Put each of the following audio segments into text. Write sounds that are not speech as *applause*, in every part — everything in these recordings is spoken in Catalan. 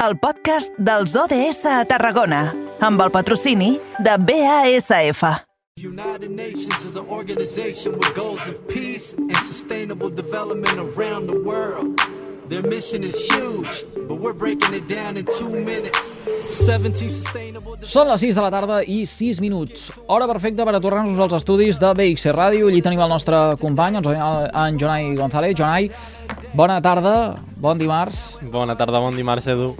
el podcast dels ODS a Tarragona, amb el patrocini de BASF. United Nations is an organization with goals of peace and sustainable development around the world. Their mission is huge, but we're breaking it down in two minutes. 17 sustainable Són les 6 de la tarda i 6 minuts. Hora perfecta per a tornar-nos als estudis de BX Ràdio. Allí tenim el nostre company, en en Jonai González. Jonai, bona tarda, bon dimarts. Bona tarda, bon dimarts, Edu.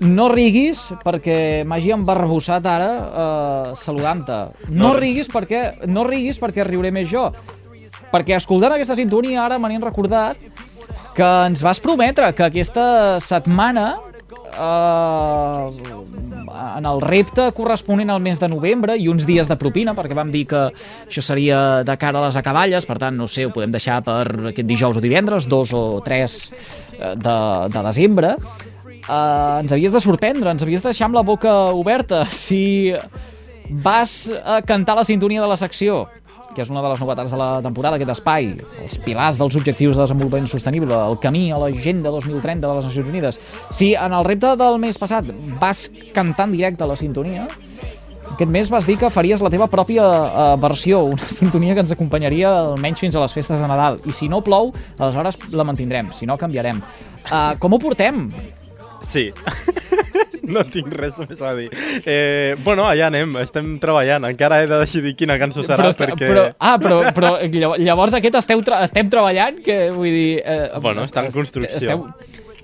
No riguis perquè m'hagi embarbussat ara eh, saludant-te. No, No. riguis perquè no riguis perquè riuré més jo. Perquè escoltant aquesta sintonia ara me n'he recordat que ens vas prometre que aquesta setmana eh, en el repte corresponent al mes de novembre i uns dies de propina, perquè vam dir que això seria de cara a les acaballes, per tant, no sé, ho podem deixar per aquest dijous o divendres, dos o tres eh, de, de desembre, eh, ens havies de sorprendre, ens havies de deixar amb la boca oberta *laughs* si vas a cantar la sintonia de la secció que és una de les novetats de la temporada, aquest espai, els pilars dels objectius de desenvolupament sostenible, el camí a l'agenda 2030 de les Nacions Unides. Si en el repte del mes passat vas cantar en directe la sintonia, aquest mes vas dir que faries la teva pròpia uh, versió, una *laughs* sintonia que ens acompanyaria almenys fins a les festes de Nadal. I si no plou, aleshores la mantindrem, si no canviarem. Uh, com ho portem? Sí. *laughs* *laughs* no tinc res més a dir. Eh, bueno, allà anem, estem treballant. Encara he de decidir quina cançó serà però, perquè... però, ah, però, però llav- llavors aquest esteu estem treballant? Que, vull dir... Eh, Bueno, està en construcció. Esteu...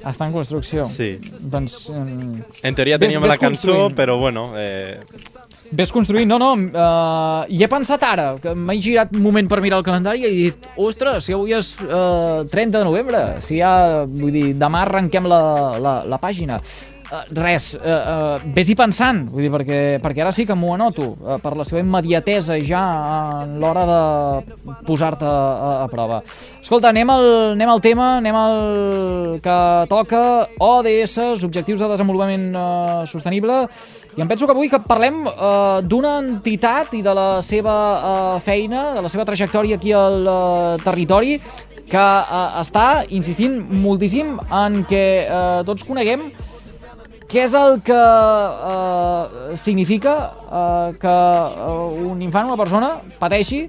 Està en construcció. Sí. Doncs... Eh, En teoria teníem ves la cançó, però bueno... Eh, ves construint. No, no, uh, hi he pensat ara, que m'he girat un moment per mirar el calendari i he dit, ostres, si avui és uh, 30 de novembre, si ja, vull dir, demà arrenquem la, la, la pàgina. Uh, res, uh, uh, vés-hi pensant, vull dir, perquè, perquè ara sí que m'ho anoto, uh, per la seva immediatesa ja en l'hora de posar-te a, a prova. Escolta, anem al, anem al tema, anem al que toca ODS, Objectius de Desenvolupament uh, Sostenible, i em penso que avui que parlem uh, d'una entitat i de la seva uh, feina, de la seva trajectòria aquí al uh, territori, que uh, està insistint moltíssim en que uh, tots coneguem què és el que uh, significa uh, que uh, un infant, una persona, pateixi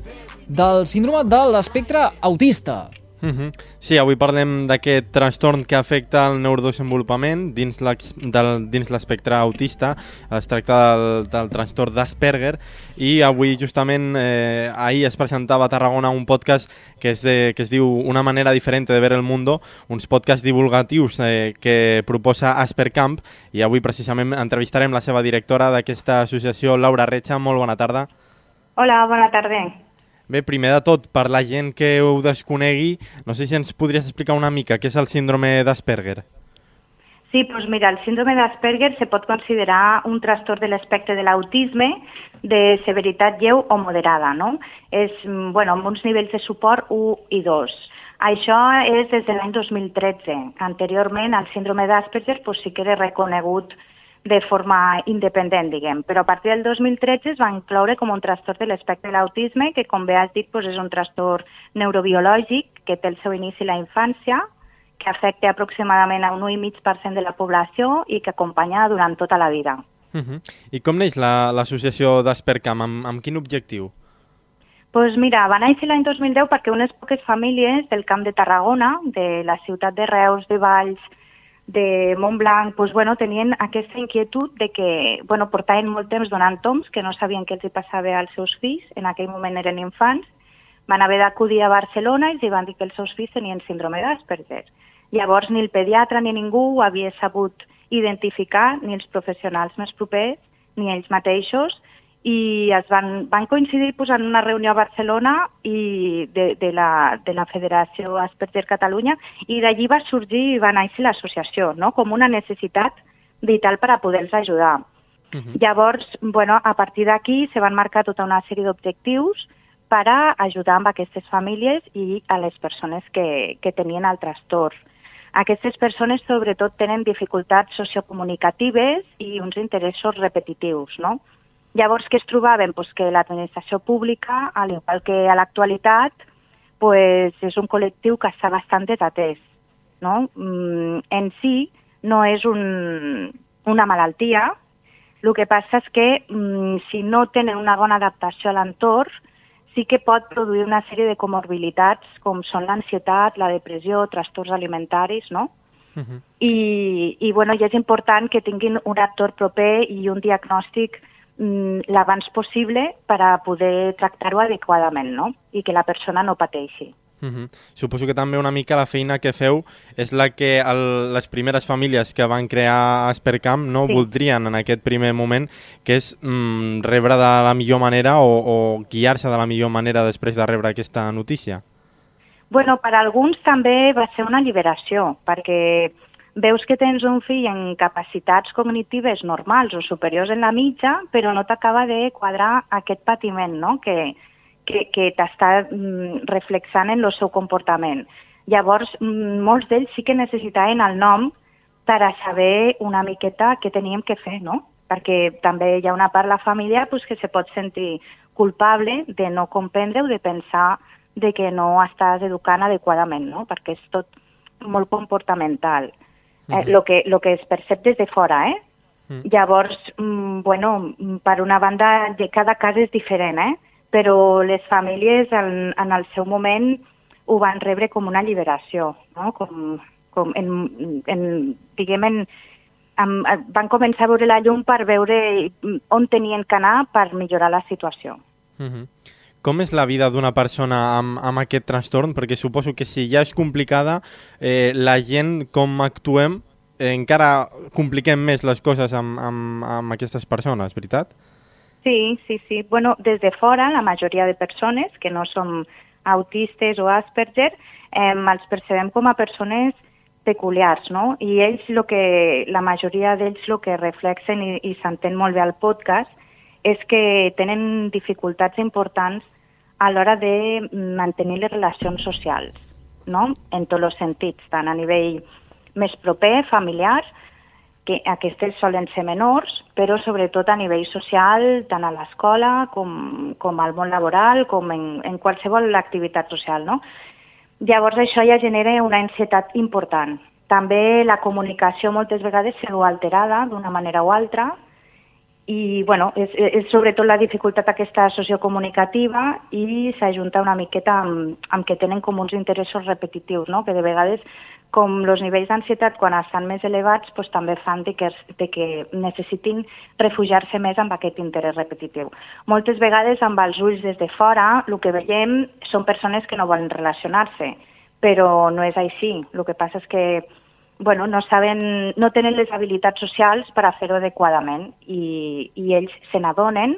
del síndrome de l'espectre autista. Mhm. Sí, avui parlem d'aquest trastorn que afecta el neurodesenvolupament dins l'espectre autista. Es tracta del, del trastorn d'Asperger i avui justament eh, ahir es presentava a Tarragona un podcast que, és de, que es diu Una manera diferente de ver el mundo, uns podcasts divulgatius eh, que proposa Aspercamp i avui precisament entrevistarem la seva directora d'aquesta associació, Laura Retxa. Molt bona tarda. Hola, bona tarda. Bé, primer de tot, per la gent que ho desconegui, no sé si ens podries explicar una mica què és el síndrome d'Asperger. Sí, doncs mira, el síndrome d'Asperger se pot considerar un trastorn de l'espectre de l'autisme de severitat lleu o moderada, no? És, mm, bueno, amb uns nivells de suport 1 i 2. Això és des de l'any 2013. Anteriorment, el síndrome d'Asperger pues, sí que era reconegut de forma independent, diguem, però a partir del 2013 es va incloure com un trastorn de l'espectre de l'autisme, que com bé has dit pues, és un trastorn neurobiològic que té el seu inici a la infància, que afecta aproximadament a un 1,5% de la població i que acompanya durant tota la vida. Uh -huh. I com neix la- l'associació d'Aspercam? Amb, amb quin objectiu? Pues mira, va néixer l'any 2010 perquè unes poques famílies del Camp de Tarragona, de la ciutat de Reus, de Valls, de Montblanc, pues bueno, tenien aquesta inquietud de que bueno, portaven molt temps donant toms que no sabien què els hi passava als seus fills, en aquell moment eren infants, van haver d'acudir a Barcelona i els van dir que els seus fills tenien síndrome d'Asperger. Llavors ni el pediatre ni ningú havia sabut identificar, ni els professionals més propers, ni ells mateixos, i es van, van coincidir pues, en una reunió a Barcelona i de, de, la, de la Federació Asperger Catalunya i d'allí va sorgir i va néixer l'associació, no? com una necessitat vital per a poder-los ajudar. Uh -huh. Llavors, bueno, a partir d'aquí se van marcar tota una sèrie d'objectius per a ajudar amb aquestes famílies i a les persones que, que tenien el trastorn. Aquestes persones sobretot tenen dificultats sociocomunicatives i uns interessos repetitius, no? Llavors, què es trobaven? Pues que l'administració pública, al igual que a l'actualitat, pues és un col·lectiu que està bastant desatès. No? Mm, en si, no és un, una malaltia, el que passa és que mm, si no tenen una bona adaptació a l'entorn, sí que pot produir una sèrie de comorbilitats com són l'ansietat, la depressió, trastorns alimentaris, no? Uh -huh. I, i, bueno, i és important que tinguin un actor proper i un diagnòstic l'abans possible per a poder tractar-ho adequadament, no? I que la persona no pateixi. Uh -huh. Suposo que també una mica la feina que feu és la que el, les primeres famílies que van crear Aspercamp no Sí. voldrien en aquest primer moment, que és mm, rebre de la millor manera o, o guiar-se de la millor manera després de rebre aquesta notícia. Bueno, per alguns també va ser una alliberació, perquè veus que tens un fill amb capacitats cognitives normals o superiors en la mitja, però no t'acaba de quadrar aquest patiment no? que, que, que t'està mm, reflexant en el seu comportament. Llavors, mm, molts d'ells sí que necessitaven el nom per a saber una miqueta què teníem que fer, no? Perquè també hi ha una part de la família pues, que se pot sentir culpable de no comprendre o de pensar de que no estàs educant adequadament, no? Perquè és tot molt comportamental. Eh, lo, que, lo que es percep des de fora, eh? Mm. Llavors, mm, bueno, mm, per una banda, de- cada cas és diferent, eh? Però les famílies en, en el seu moment ho van rebre com una alliberació, no? Com, com en, en, diguem, en, en, van començar a veure la llum per veure mm, on tenien que anar per millorar la situació. Uh -huh. Com és la vida d'una persona amb, amb aquest trastorn? Perquè suposo que si ja és complicada, eh, la gent com actuem eh, encara compliquem més les coses amb, amb, amb aquestes persones, veritat? Sí, sí, sí. Bueno, des de fora, la majoria de persones que no som autistes o Asperger, eh, els percebem com a persones peculiars, no? I ells, lo que, la majoria d'ells el que reflexen i, i s'entén molt bé al podcast és que tenen dificultats importants a l'hora de mantenir les relacions socials, no? En tots els sentits, tant a nivell més proper, familiar, que aquestes solen ser menors, però sobretot a nivell social, tant a l'escola com, com al món laboral, com en, en qualsevol activitat social, no? Llavors això ja genera una ansietat important. També la comunicació moltes vegades se alterada d'una manera o altra i bueno, és, és sobretot la dificultat aquesta sociocomunicativa i s'ajunta una miqueta amb, amb que tenen com uns interessos repetitius, no? que de vegades com els nivells d'ansietat quan estan més elevats pues, també fan de que, de que necessitin refugiar-se més amb aquest interès repetitiu. Moltes vegades amb els ulls des de fora el que veiem són persones que no volen relacionar-se, però no és així. El que passa és que bueno, no, saben, no tenen les habilitats socials per a fer-ho adequadament i, i ells se n'adonen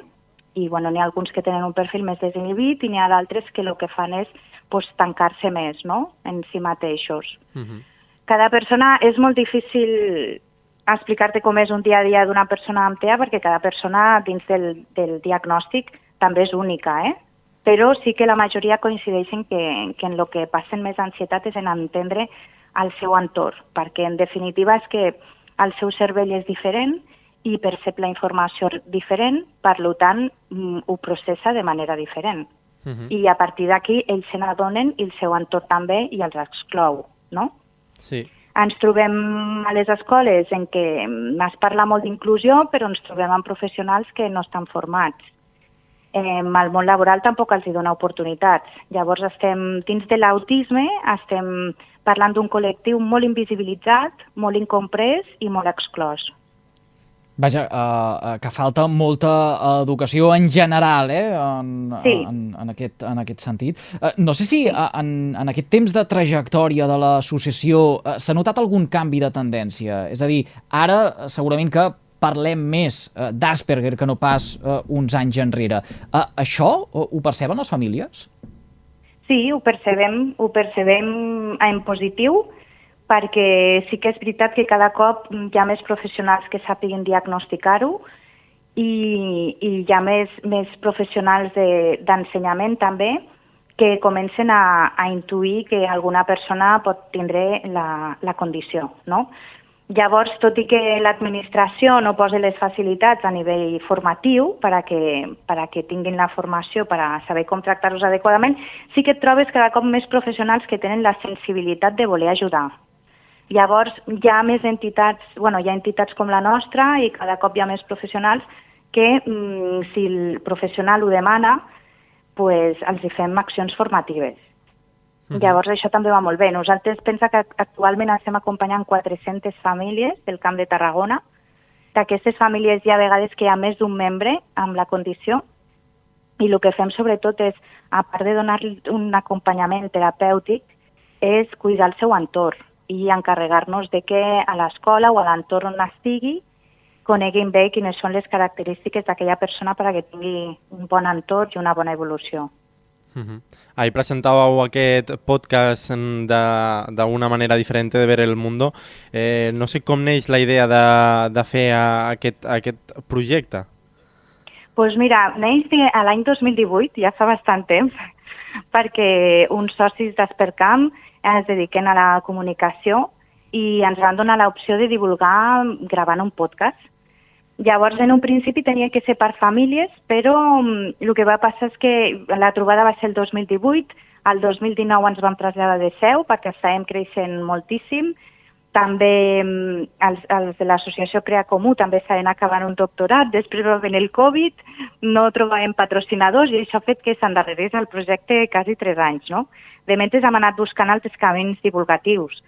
i bueno, n'hi ha alguns que tenen un perfil més desinhibit i n'hi ha d'altres que el que fan és pues, tancar-se més no? en si mateixos. Uh -huh. Cada persona és molt difícil explicar-te com és un dia a dia d'una persona amb TEA perquè cada persona dins del, del diagnòstic també és única, eh? però sí que la majoria coincideixen que, que en el que passen més ansietat és en entendre al seu entorn, perquè en definitiva és que el seu cervell és diferent i percep la informació diferent, per tant mm, ho processa de manera diferent. Uh -huh. I a partir d'aquí ells se n'adonen i el seu entorn també i els exclou, no? Sí. Ens trobem a les escoles en què es parla molt d'inclusió, però ens trobem amb professionals que no estan formats. Eh, al món laboral tampoc els hi dona oportunitats. Llavors estem dins de l'autisme, estem parlant d'un col·lectiu molt invisibilitzat, molt incomprès i molt exclòs. Vaja, uh, que falta molta educació en general, eh, en, Sí. en, en, aquest, en aquest sentit. Uh, no sé si uh, en, en aquest temps de trajectòria de l'associació uh, s'ha notat algun canvi de tendència. És a dir, ara uh, segurament que parlem més uh, d'Asperger que no pas uh, uns anys enrere. Uh, això ho perceben les famílies? Sí, ho percebem, ho percebem en positiu, perquè sí que és veritat que cada cop hi ha més professionals que sàpiguen diagnosticar-ho i, i hi ha més, més professionals de- d'ensenyament també que comencen a, a intuir que alguna persona pot tindre la, la condició, no? Llavors, tot i que l'administració no posa les facilitats a nivell formatiu per a que, per a que tinguin la formació per a saber com tractar-los adequadament, sí que et trobes cada cop més professionals que tenen la sensibilitat de voler ajudar. Llavors, hi ha més entitats, bueno, hi ha entitats com la nostra i cada cop hi ha més professionals que, mm, si el professional ho demana, pues, els hi fem accions formatives. Mhm. Llavors, això també va molt bé. Nosaltres pensa que actualment estem acompanyant 400 famílies del Camp de Tarragona. D'aquestes famílies hi ha vegades que hi ha més d'un membre amb la condició i el que fem sobretot és, a part de donar un acompanyament terapèutic, és cuidar el seu entorn i encarregar-nos de que a l'escola o a l'entorn on estigui coneguin bé quines són les característiques d'aquella persona per a que tingui un bon entorn i una bona evolució. Uh -huh. Ahí presentàveu aquest podcast mm, de- d'una manera diferent de ver el mundo. Eh, no sé com neix la idea de, de fer aquest, aquest projecte. pues mira, neix de- a l'any 2018, ja fa bastant temps, *laughs* perquè uns socis d'Espercamp es dediquen a la comunicació i ens van donar l'opció de divulgar gravant un podcast. Llavors, en un principi tenia que ser per famílies, però mm, el que va passar és que la trobada va ser el 2018, el 2019 ens vam traslladar de seu perquè estàvem creixent moltíssim, també mm, els, els de l'associació Crea Comú també estaven acabant un doctorat, després va venir el Covid, no trobàvem patrocinadors i això ha fet que s'endarrerís el projecte quasi tres anys, no? De mentre hem anat buscant altres camins divulgatius,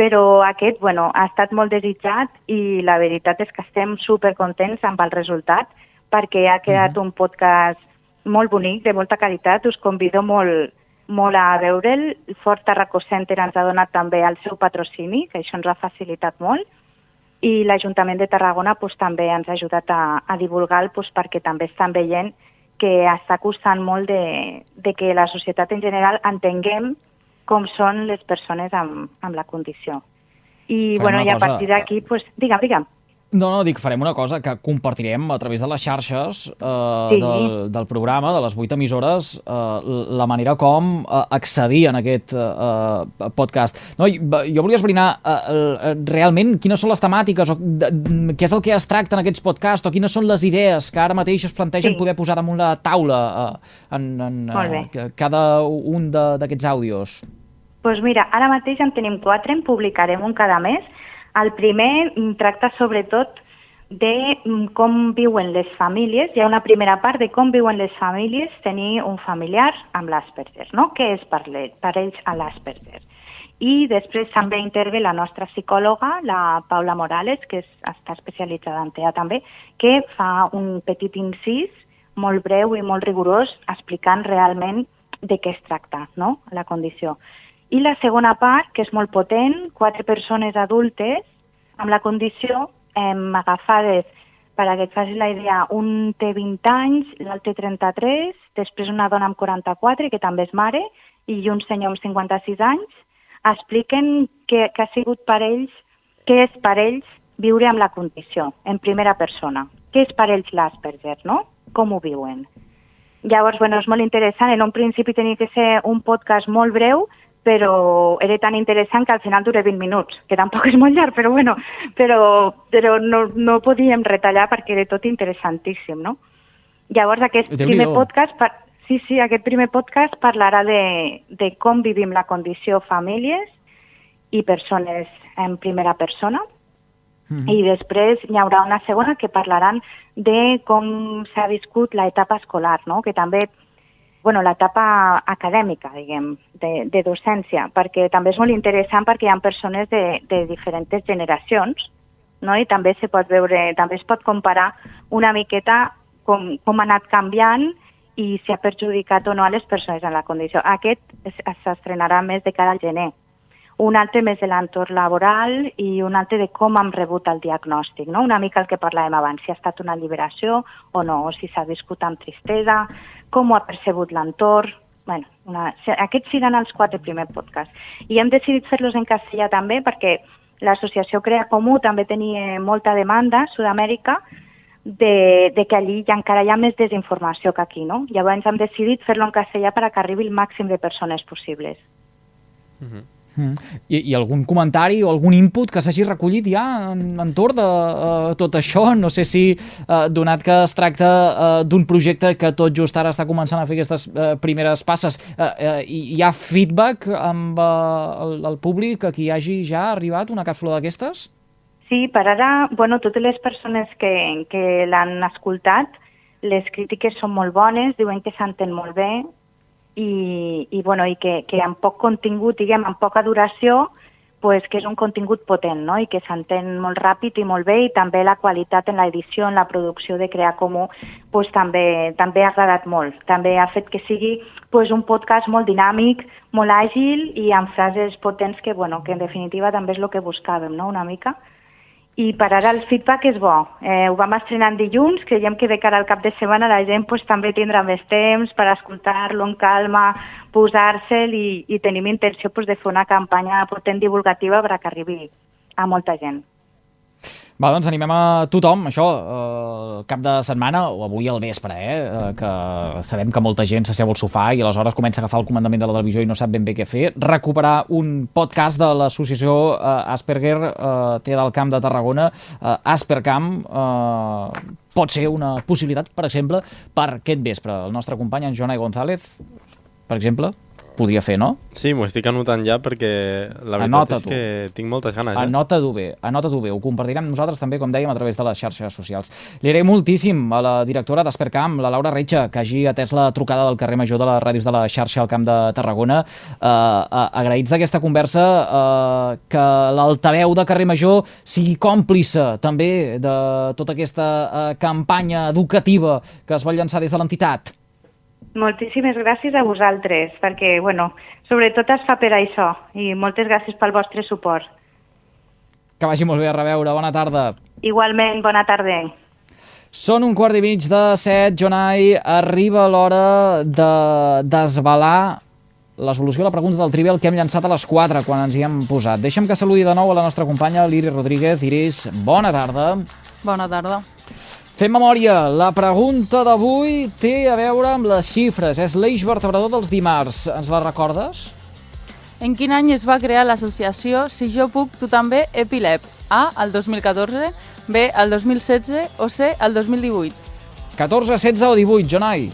però aquest, bueno, ha estat molt desitjat i la veritat és que estem supercontents amb el resultat perquè ha quedat un podcast molt bonic, de molta qualitat, us convido molt, molt a veure'l. El Fort Tarracó Center ens ha donat també el seu patrocini, que això ens ha facilitat molt, i l'Ajuntament de Tarragona pues, també ens ha ajudat a, a divulgar-lo pues, perquè també estan veient que està costant molt de, de que la societat en general entenguem com són les persones amb, amb la condició. I, Fem bueno, i a cosa, partir d'aquí, pues, digue'm, digue'm. No, no, dic, farem una cosa que compartirem a través de les xarxes eh, Sí. del, del programa, de les vuit emissores, eh, la manera com eh, accedir en aquest eh, eh, podcast. No, va, jo volia esbrinar eh, eh, realment quines són les temàtiques o de, de, què és el que es tracta en aquests podcasts o quines són les idees que ara mateix es plantegen Sí. poder posar damunt la taula eh, en, en eh, cada un d'aquests àudios. Doncs mira, ara mateix en tenim quatre, en publicarem un cada mes. El primer mm, tracta sobretot de mm, com viuen les famílies. Hi ha una primera part de com viuen les famílies tenir un familiar amb l'Asperger, no? Què és per, le, per ells a l'Asperger? I després també intervé la nostra psicòloga, la Paula Morales, que és, està especialitzada en TEA també, que fa un petit incís molt breu i molt rigorós explicant realment de què es tracta, no?, la condició. I la segona part, que és molt potent, quatre persones adultes amb la condició hem agafades, per a que et facis la idea, un té 20 anys, l'altre 33, després una dona amb 44, que també és mare, i un senyor amb 56 anys, expliquen què, què ha sigut per ells, què és per ells viure amb la condició, en primera persona. Què és per ells l'Asperger, no? Com ho viuen? Llavors, bueno, és molt interessant. En un principi tenia que ser un podcast molt breu, però era tan interessant que al final dura 20 minuts, que tampoc és molt llarg, però bueno, però, però no, no podíem retallar perquè era tot interessantíssim, no? Llavors, aquest primer podcast, per, sí, sí, aquest primer podcast parlarà de, de com vivim la condició famílies i persones en primera persona, Mhm. i després hi haurà una segona que parlaran de com s'ha viscut l'etapa escolar, no? que també, bueno, l'etapa acadèmica, diguem, de, de docència, perquè també és molt interessant perquè hi ha persones de, de diferents generacions, no? i també se pot veure, també es pot comparar una miqueta com, com ha anat canviant i si ha perjudicat o no a les persones en la condició. Aquest es- s'estrenarà més de cara al gener un altre més de l'entorn laboral i un altre de com hem rebut el diagnòstic, no? una mica el que parlàvem abans, si ha estat una liberació o no, o si s'ha viscut amb tristesa, com ho ha percebut l'entorn... Bueno, una... Aquests seran els quatre primers podcasts. I hem decidit fer-los en castellà també perquè l'associació Crea Comú també tenia molta demanda a Sud-amèrica de, de que allí ja encara hi ha més desinformació que aquí, no? Llavors hem decidit fer-lo en castellà per a que arribi el màxim de persones possibles. Mm. I, I algun comentari o algun input que s'hagi recollit ja en, entorn de uh, tot això? No sé si, uh, donat que es tracta uh, d'un projecte que tot just ara està començant a fer aquestes uh, primeres passes, uh, uh, hi ha feedback amb uh, el, el públic a qui hagi ja arribat una càpsula d'aquestes? Sí, per ara, bueno, totes les persones que, que l'han escoltat, les crítiques són molt bones, diuen que s'entén molt bé, i, i, bueno, i que, que amb poc contingut, diguem, amb poca duració, pues, que és un contingut potent no? i que s'entén molt ràpid i molt bé i també la qualitat en l'edició, en la producció de Crear Comú pues, també, també ha agradat molt. També ha fet que sigui pues, un podcast molt dinàmic, molt àgil i amb frases potents que, bueno, que en definitiva també és el que buscàvem no? una mica i per ara el feedback és bo. Eh, ho vam estrenar en dilluns, creiem que de cara al cap de setmana la gent pues, també tindrà més temps per escoltar-lo en calma, posar-se'l i, i tenim intenció pues, de fer una campanya potent divulgativa perquè arribi a molta gent. Va, doncs animem a tothom, això, eh, cap de setmana o avui al vespre, eh, eh, que sabem que molta gent s'asseu al sofà i aleshores comença a agafar el comandament de la televisió i no sap ben bé què fer. Recuperar un podcast de l'associació eh, Asperger eh, té del Camp de Tarragona, eh, Aspercamp, eh, pot ser una possibilitat, per exemple, per aquest vespre. El nostre company, en Jonai González, per exemple, podia fer, no? Sí, m'ho estic anotant ja perquè la veritat Anota és que tinc moltes ganes. Eh? Anota-t'ho bé, anota-t'ho bé. Ho compartirem nosaltres també, com dèiem, a través de les xarxes socials. Li agraïm moltíssim a la directora d'Espercamp, la Laura Retxa, que hagi atès la trucada del carrer Major de les ràdios de la xarxa al Camp de Tarragona. Uh, uh, agraïts d'aquesta conversa, uh, que l'altaveu de carrer Major sigui còmplice també de tota aquesta uh, campanya educativa que es vol llançar des de l'entitat. Moltíssimes gràcies a vosaltres, perquè, bueno, sobretot es fa per això, i moltes gràcies pel vostre suport. Que vagi molt bé a reveure. Bona tarda. Igualment, bona tarda. Són un quart i mig de set, Jonai. Arriba l'hora de desvelar la solució a la pregunta del trivial que hem llançat a les 4 quan ens hi hem posat. Deixa'm que saludi de nou a la nostra companya, l'Iris Rodríguez. Iris, bona tarda. Bona tarda. Fem memòria. La pregunta d'avui té a veure amb les xifres. És l'eix vertebrador dels dimarts. Ens la recordes? En quin any es va crear l'associació Si jo puc, tu també, Epilep? A, el 2014, B, el 2016 o C, el 2018? 14, 16 o 18, Jonai?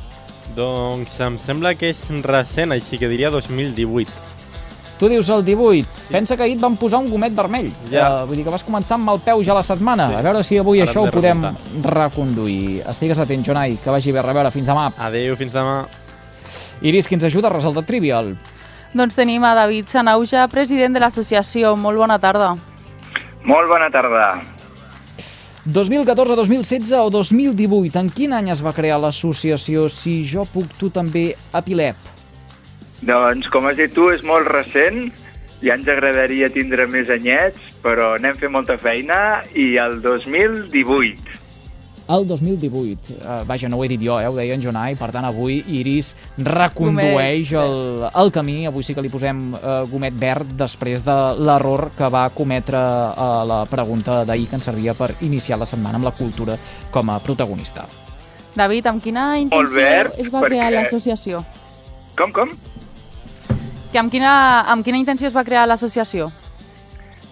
Doncs em sembla que és recent, així que diria 2018. Tu dius el 18. Sí. Pensa que ahir et van posar un gomet vermell. Ja. Uh, vull dir que vas començar amb el peu ja la setmana. Sí. A veure si avui Ara això ho de podem remuntar. reconduir. Estigues atent, Jonai, que vagi bé. A reveure, fins demà. Adéu, fins demà. Iris, qui ens ajuda a resoldre trivial? Doncs tenim a David Sanauja, president de l'associació. Molt bona tarda. Molt bona tarda. 2014, 2016 o 2018, en quin any es va crear l'associació Si jo puc, tu també, a Pilep? Doncs, com has dit tu, és molt recent. Ja ens agradaria tindre més anyets, però anem fent molta feina i el 2018. El 2018. Uh, vaja, no ho he dit jo, eh? ho deia en Jonai. Per tant, avui Iris recondueix el, el camí. Avui sí que li posem uh, gomet verd després de l'error que va cometre a la pregunta d'ahir que ens servia per iniciar la setmana amb la cultura com a protagonista. David, amb quina intenció verd, es va crear perquè- l'associació? Com, com? Que amb quina, amb quina intenció es va crear l'associació?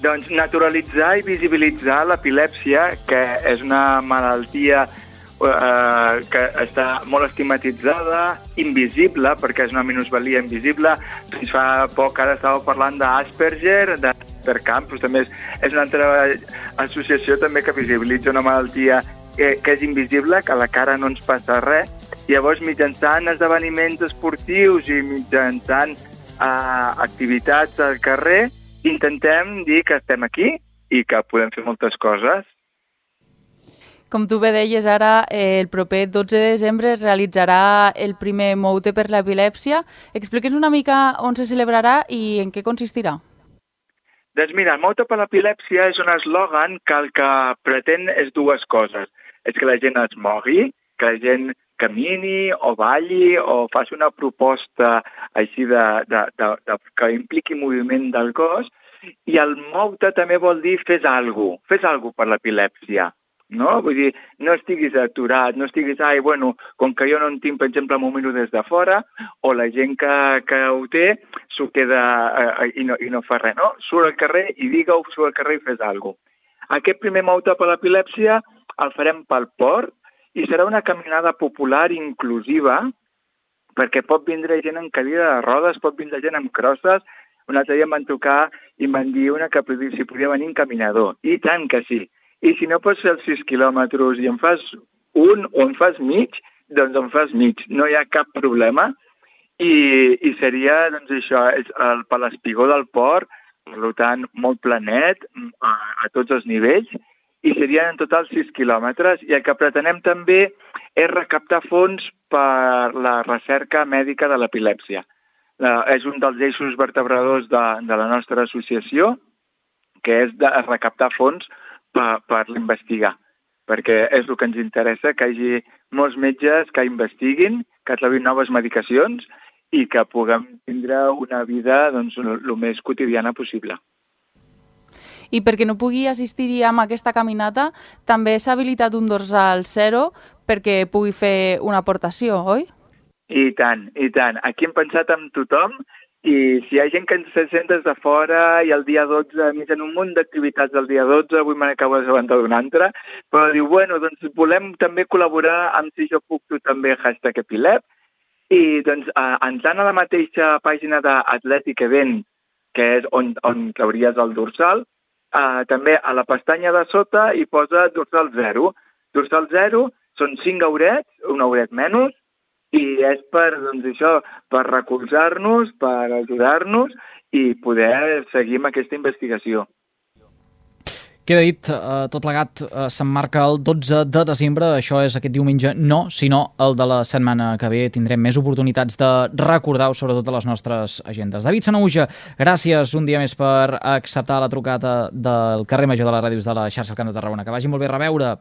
Doncs naturalitzar i visibilitzar l'epilèpsia, que és una malaltia eh, que està molt estigmatitzada, invisible, perquè és una minusvalia invisible. Fins fa poc ara estàveu parlant d'Asperger, d'Aspercamp, però també és, és una altra associació també que visibilitza una malaltia que, que és invisible, que a la cara no ens passa res. Llavors, mitjançant esdeveniments esportius i mitjançant eh, activitats al carrer, intentem dir que estem aquí i que podem fer moltes coses. Com tu bé deies ara, eh, el proper 12 de desembre es realitzarà el primer Moute per l'epilèpsia. Explica'ns una mica on se celebrarà i en què consistirà. Doncs mira, el Mota per l'epilèpsia és un eslògan que el que pretén és dues coses. És que la gent es mogui, que la gent camini o balli o faci una proposta així de, de, de, de, que impliqui moviment del cos i el moute també vol dir fes alguna cosa, fes alguna per l'epilèpsia. no? Vull dir, no estiguis aturat, no estiguis, ai, bueno, com que jo no en tinc, per exemple, m'ho miro des de fora, o la gent que, que ho té s'ho queda eh, i, no, i no fa res, no? Surt al carrer i digue-ho, surt al carrer i fes alguna cosa. Aquest primer mouta per l'epilèpsia el farem pel port i serà una caminada popular inclusiva perquè pot vindre gent en cadira de rodes, pot vindre gent amb crosses. Un altre dia em van trucar i em van dir una que si podia venir en caminador. I tant que sí. I si no pots fer els 6 quilòmetres i en fas un o en fas mig, doncs en fas mig. No hi ha cap problema. I, i seria, doncs això, és el, per l'espigó del port, per tant, molt planet, a, a tots els nivells, i serien en total 6 quilòmetres. I el que pretenem també és recaptar fons per la recerca mèdica de l'epilèpsia. És un dels eixos vertebradors de, de la nostra associació, que és de recaptar fons per, per l'investigar, perquè és el que ens interessa, que hi hagi molts metges que investiguin, que trobin noves medicacions i que puguem tindre una vida doncs, el més quotidiana possible. I perquè no pugui assistir-hi amb aquesta caminata, també s'ha habilitat un dorsal zero perquè pugui fer una aportació, oi? I tant, i tant. Aquí hem pensat amb tothom i si hi ha gent que ens sent des de fora i el dia 12, mig en un munt d'activitats del dia 12, avui me n'acabo d'assabentar d'una altra, però diu, bueno, doncs volem també col·laborar amb Si jo puc, tu també, hashtag Epilep, i doncs eh, entrant a la mateixa pàgina d'Atlètic Event, que és on, on trauries el dorsal, eh, també a la pestanya de sota hi posa dorsal 0. Dorsal 0 són 5 haurets, un hauret menys, i és per, doncs això, per recolzar-nos, per ajudar-nos i poder seguir amb aquesta investigació. Queda dit, eh, tot plegat eh, s'emmarca el 12 de desembre, això és aquest diumenge, no, sinó el de la setmana que ve. Tindrem més oportunitats de recordar-ho, sobretot a les nostres agendes. David Sanauja, gràcies un dia més per acceptar la trucada del carrer Major de les Ràdios de la xarxa Camp de Tarragona. Que vagi molt bé reveure.